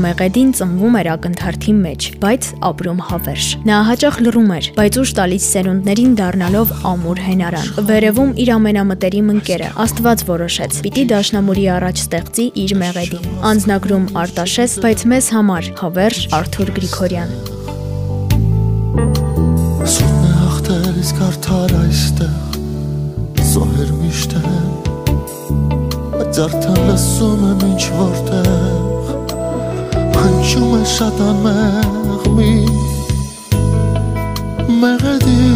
Մեղեդին ծնվում էր ակնթարթի մեջ, բայց ապրում հավերժ։ Նա հաճախ լռում էր, բայց ուշ տալիս սերունդներին դառնալով ամուր հենարան։ Վերևում իր ամենամտերիմ ընկերը Աստված որոշեց՝ պիտի դաշնամուրի առաջ ստեղծի իր մեղեդին։ Անznագրում Արտաշես, բայց մեզ համար հավերժ Արթուր Գրիգորյան։ Սուրն է հաղթել իսկ արդար այստեղ Սոհեր միշտ է Բայց արդան լսում եմ ինչ որտեղ հնչում է շատ անմեղ մի մեղեդի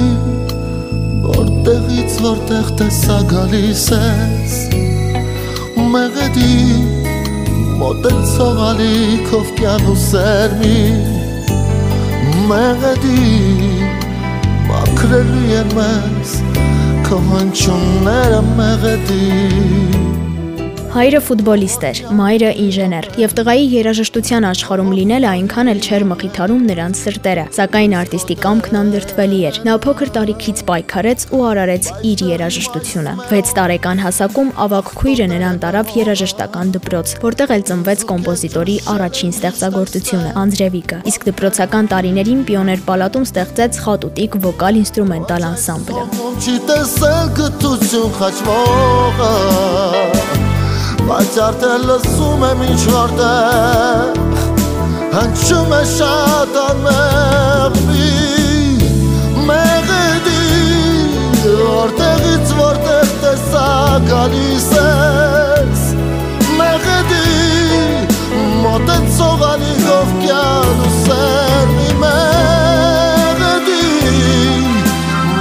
որտեղից որտեղ տեսա գալիս ես մեղեդի մոտեցող ալիքով կյանուսեր մի մեղեդի մաքրելու են մեզ քո հնչումները մեղեդի Հայրը ֆուտբոլիստ էր, մայրը ինժեներ, եւ տղայի երաժշտության աշխարհում լինելը այնքան էլ չէր մխիթարում նրանց սրտերը, սակայն արտիստի կամքն անդրդվելի էր։ Նա փոքր տարիքից պայքարեց ու արարեց իր երաժշտությունը։ 6 տարեկան հասակում ավակ քույրը նրան տարավ երաժշտական դպրոց, որտեղ էլ ծնվեց կոմպոզիտորի առաջին ստեղծագործությունը՝ Անձրևիկը։ Իսկ դպրոցական տարիներին Պիոներ պալատում ստեղծեց խատուտիկ վոկալ ինստրումենտալ անսամբլը։ Չի տեսել գտություն խաչվողը Բայց արդեն լսում եմ ինչ որտեղ Հնչում է շատ անմեղ մի մեղեդի Որտեղից որտեղ տեսա գալիս ես Մեղեդի մոտեցող ալիքով կյան ու սերմի մեղեդի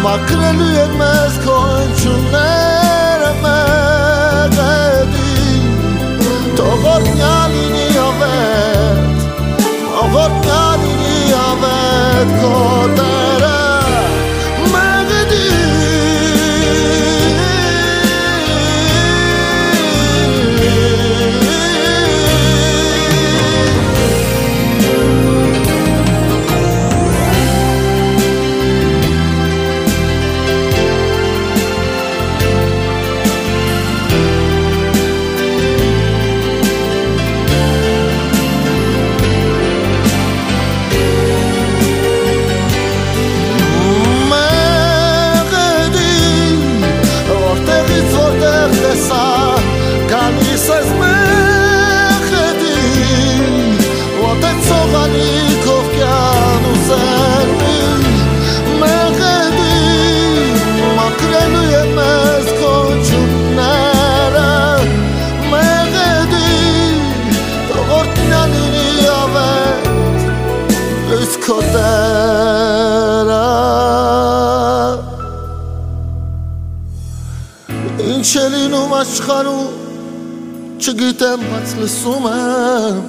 Մակրելու են մեզ քոտերը Ինչ է լինում աշխարհում չգիտեմ բայց լսում եմ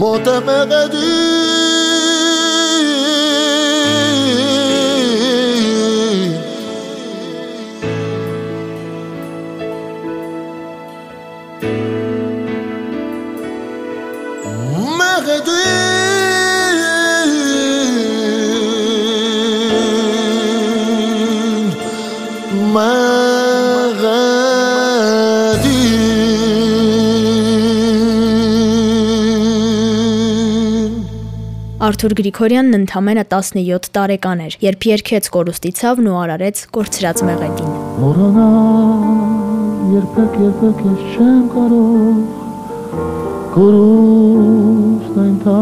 մոտ է մեղեդի Արթուր Գրիգորյանն ընդամենը 17 տարեկան էր, երբ երկեց կորուստի ցավն ու արարեց կորցրած մեղեդին։ Մորանա երբեք երբեք ես չեմ կարող կորուստ այնտակ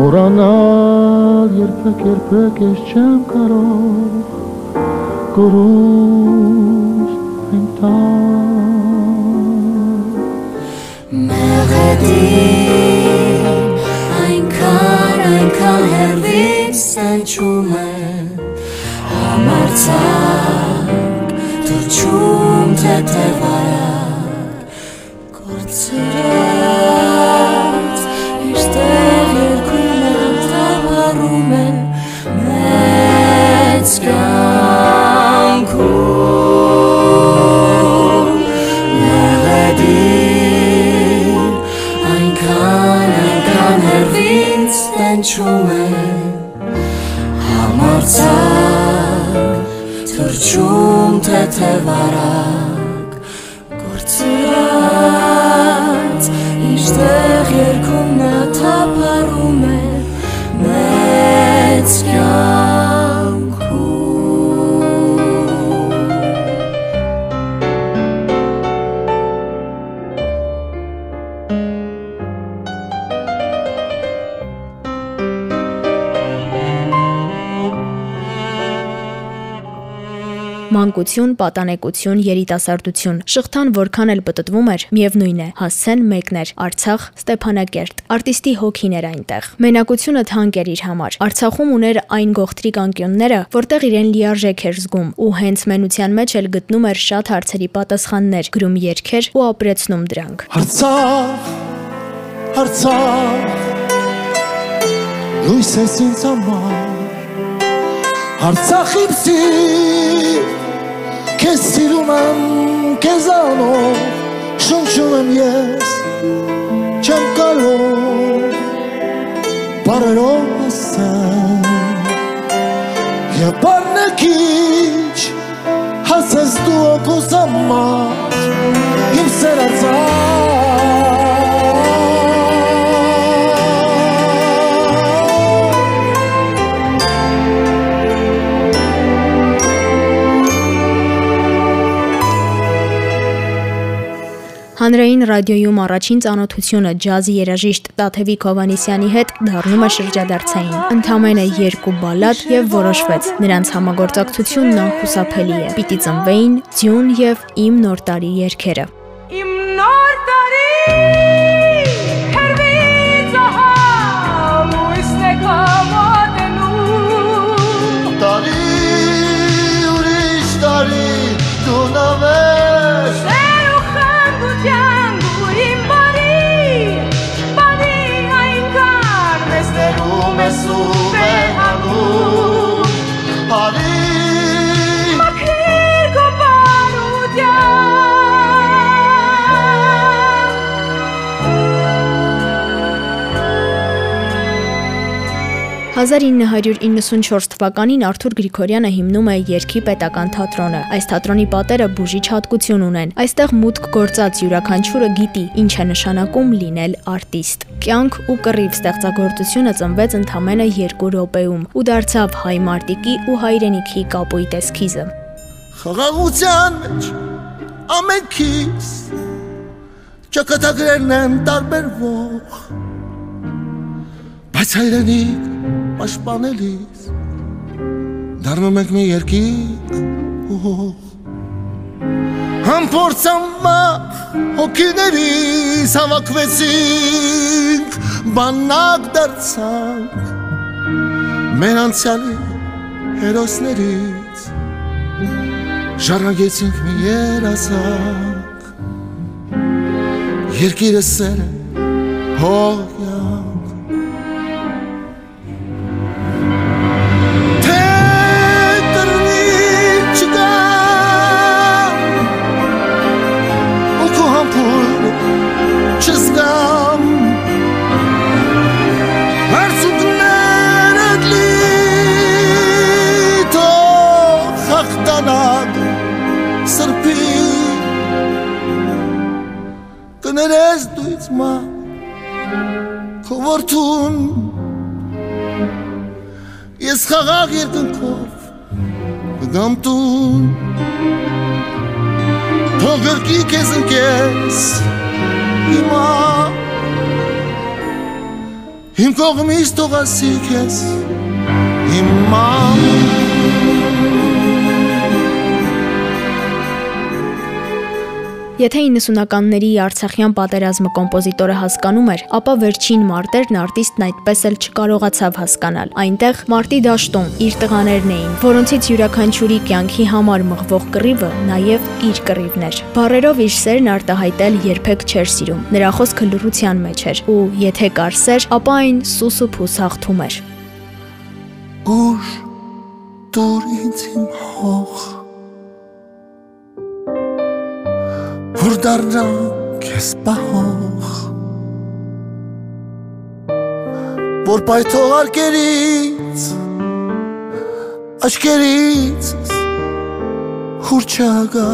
Մորանալ երբեք երբեք ես չեմ կարող կորուստ այնտակ Մեղեդին այնքան այնքան հերվից սնչում է համարցակ թրջում թեթևարակ Մանկություն, պատանեկություն, երիտասարդություն։ Շղթան որքան էլ պտտվում էր, միևնույն է, հասցեն մեկն էր՝ Արցախ, Ստեփանակերտ։ Արտիստի հոգին էր այնտեղ։ Մենակությունը թանկ էր իր համար։ Արցախում ուներ այն գողտրիկ անկյունները, որտեղ իրեն լիարժեք էր զգում ու հենց մենության մեջ էլ գտնում էր շատ հարցերի պատասխաններ, գրում երգեր ու ապրեցնում դրանք։ Արցախ, Արցախ Լույս ես ինձ համար Արցախ իմ սիրտ Քեզ սիրում եմ քեզանով Շնչում եմ ես Չեմ կարող Բարերով ասեմ Եվ բարնեկիչ Հասես դու օգուս համար Իմ սերածար Հանրային ռադիոյում առաջին ծանոթությունը ջազի երաժիշտ Տաթևիկ Հովանիսյանի հետ դառնում է շրջադարձային։ Ընդամենը երկու բալադ եւ որոշվեց։ Նրանց համագործակցությունն անխուսափելի է։ Պիտի ծնվեին Ձյուն եւ Իմ նոր տարի երգերը։ Իմ նոր տարի 1994 թվականին Արթուր Գրիգորյանը հիմնում է Երգի պետական թատրոնը։ Այս թատրոնի պատերը բուժիչ հատկություն ունեն։ Այստեղ մուտք գործած յուրաքանչյուրը գիտի ինչ է նշանակում լինել արտիստ։ Կյանք ու կռիվ ստեղծագործությունը ծնվեց ընդամենը 2 րոպեում ու դարձավ հայ մարտիկի ու հայրենիքի կապույտ էսքիզը։ Խաղաղության մեջ ամենքից ճակատագրերն են տարբերվող բայց հայրենիք պաշտպանելիս դառնում ենք մի երկիկ ու հող Համփորձամախ հոգիներիս հավաքվեցինք բանակ դարձանք մեր անցյալի հերոսներից Ժառանգեցինք մի երազանք Երկիրը սեր է որդուն Ես խաղաղ երկնքով կգամ տուն Թող գրկի քեզ ընկես հիմա Իմ կողմից թող ասի քեզ հիմա Եթե 90-ականների Արցախյան պատերազմը կոմպոզիտորը հասկանում էր, ապա վերջին մարտերն արտիստն այդպես էլ չկարողացավ հասկանալ։ Այնտեղ մարտի դաշտում իր տղաներն էին, որոնցից յուրաքանչյուրի կյանքի համար մղվող կռիվը նաև իր կռիվն էր։ Բարերով իր սերն արտահայտել երբեք չէր սիրում։ Նրա խոսքը լռության մեջ էր, ու եթե կար սեր, ապա այն սուս ու փուս հաղթում էր։ Ուր դուր ինձ իմ հող Որ դառնամ քեզ պահող Որ պայթող արկերից Աչկերից հուր չագա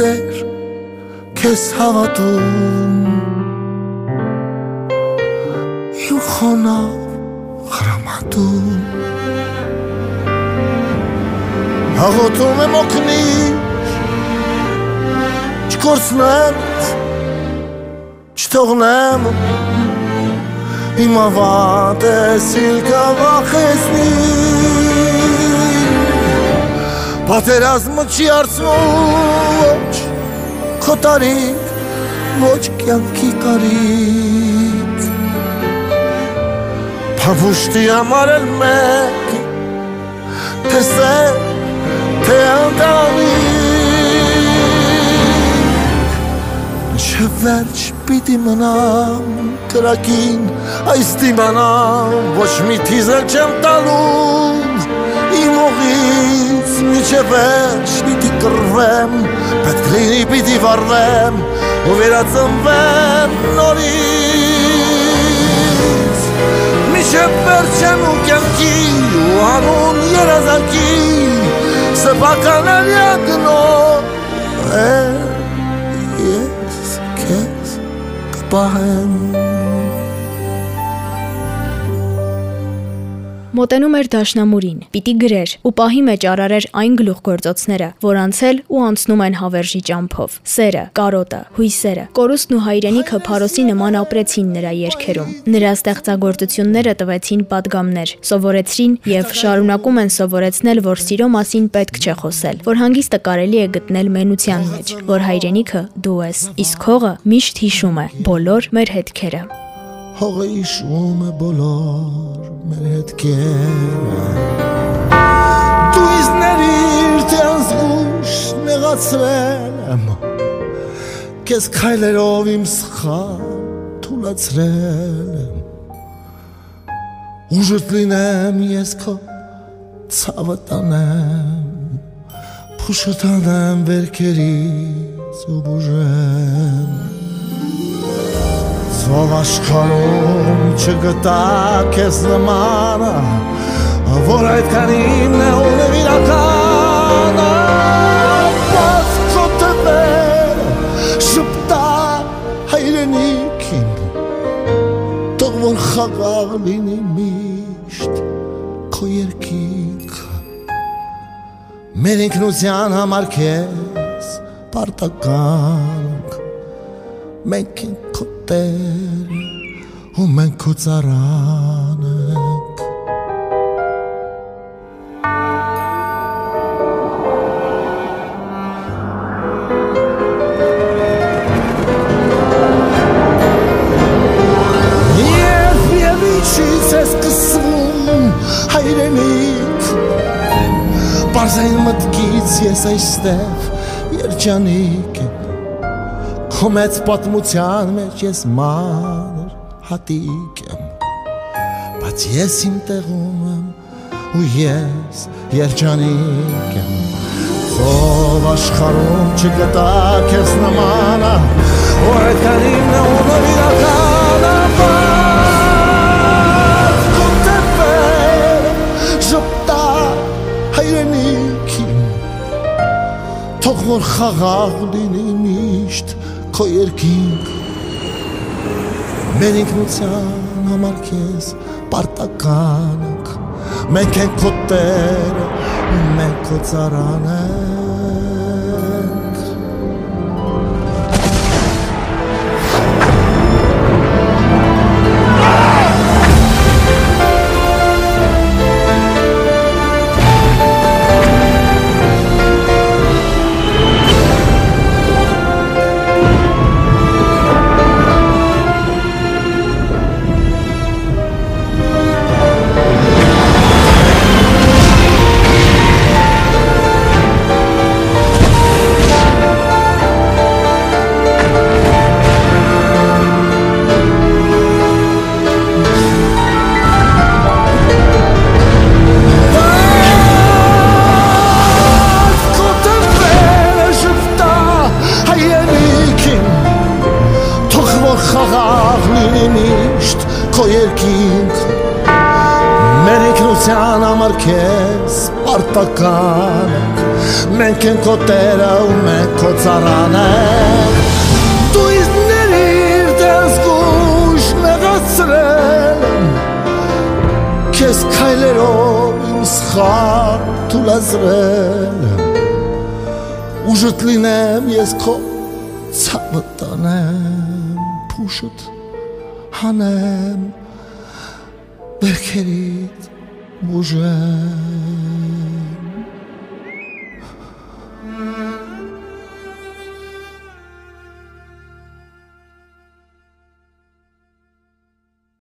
Տեր քեզ հավատում Իմ խոնավ խրամատում Հաղոթում եմ օգնիր Չկորցնեմ Չթողնեմ Իմ ավատ է սիլկա վախեսնի Պատերազմը չի արցնում ոչ քո տարիք ոչ կյանքի կարիք Փավուշտի համար էլ մեկ թե սեր թե անդալի Չվերջ պիտի մնամ կրակին այս դիմանամ ոչ մի թիզել չեմ տալու իմ օղից միջև վերջ պիտի կռվեմ պետք լինի պիտի վարվեմ ու վերածնվեմ նորից միջև վերջ եմ ու կյանքի ու անուն երազանքի սպականել յագնոր 关。մոտենում էր դաշնամուրին, պիտի գրեր ու պահի մեջ արարեր այն գլուխգործոցները, որ անցել ու անցնում են հավերժի ճամփով։ Սերը, կարոտը, հույսերը, կորուստն ու հայրենիքը փարոսի նման ապրեցին նրա երկերում։ Նրա ստեղծագործությունները տվեցին падգամներ, սովորեցրին եւ շարունակում են սովորեցնել, որ սիրո մասին պետք չէ խոսել, որ հանգիստը կարելի է գտնել մենության մեջ, որ հայրենիքը դու ես։ Իսկ հողը միշտ հիշում է բոլոր մեր հետքերը։ Հողը հիշում է բոլոր մեր հետքերը Դու իզներիր թե անզգուշ նեղացրել եմ Կեզ քայլերով իմ սխալ թուլացրել եմ Ուժըտ լինեմ ես քո ցավը տանեմ Փուշը տանեմ վերքերից ու բուժեմ Սով աշխարում չգտա կեզ նմանը Որ այդ կանին է ունև իրականը Բաց քո տվեր շպտա հայրենիքին Թող որ խաղաղ լինի միշտ քո երկինքը Մեր ինքնության համար քեզ պարտականք Մենք ենք Տեր ու մենք քո ծառան ենք Եվ եւ իչից ես կսվում հայրենիք Բարզային մտքից ես այստեղ երջանիկ եմ Մեծ պատմության մեջ ես մանր հատիկ եմ Բայց ես իմ տեղում եմ ու ես երջանիկ եմ Ով աշխարում չգտա քեզ նմանը Որ այդ կանին է ունով իրականը Քո տեպեր ժպտա հայրենիքին Թող որ խաղաղ լինի քո երկինք Մեր ինքնության համար քեզ պարտականք Մենք ենք քո տերը, մենք քո ծառանը պարտական Մենք ենք քո տերը ու մենք քո ծառան ենք Դու իզներիր դες գուշ նեղացրել Քեզ քայլերով իմ սխալ թուլազրել Ուժըտ լինեմ ես քո ցավը տանեմ Փուշըտ հանեմ Վերքերիդ բուժեմ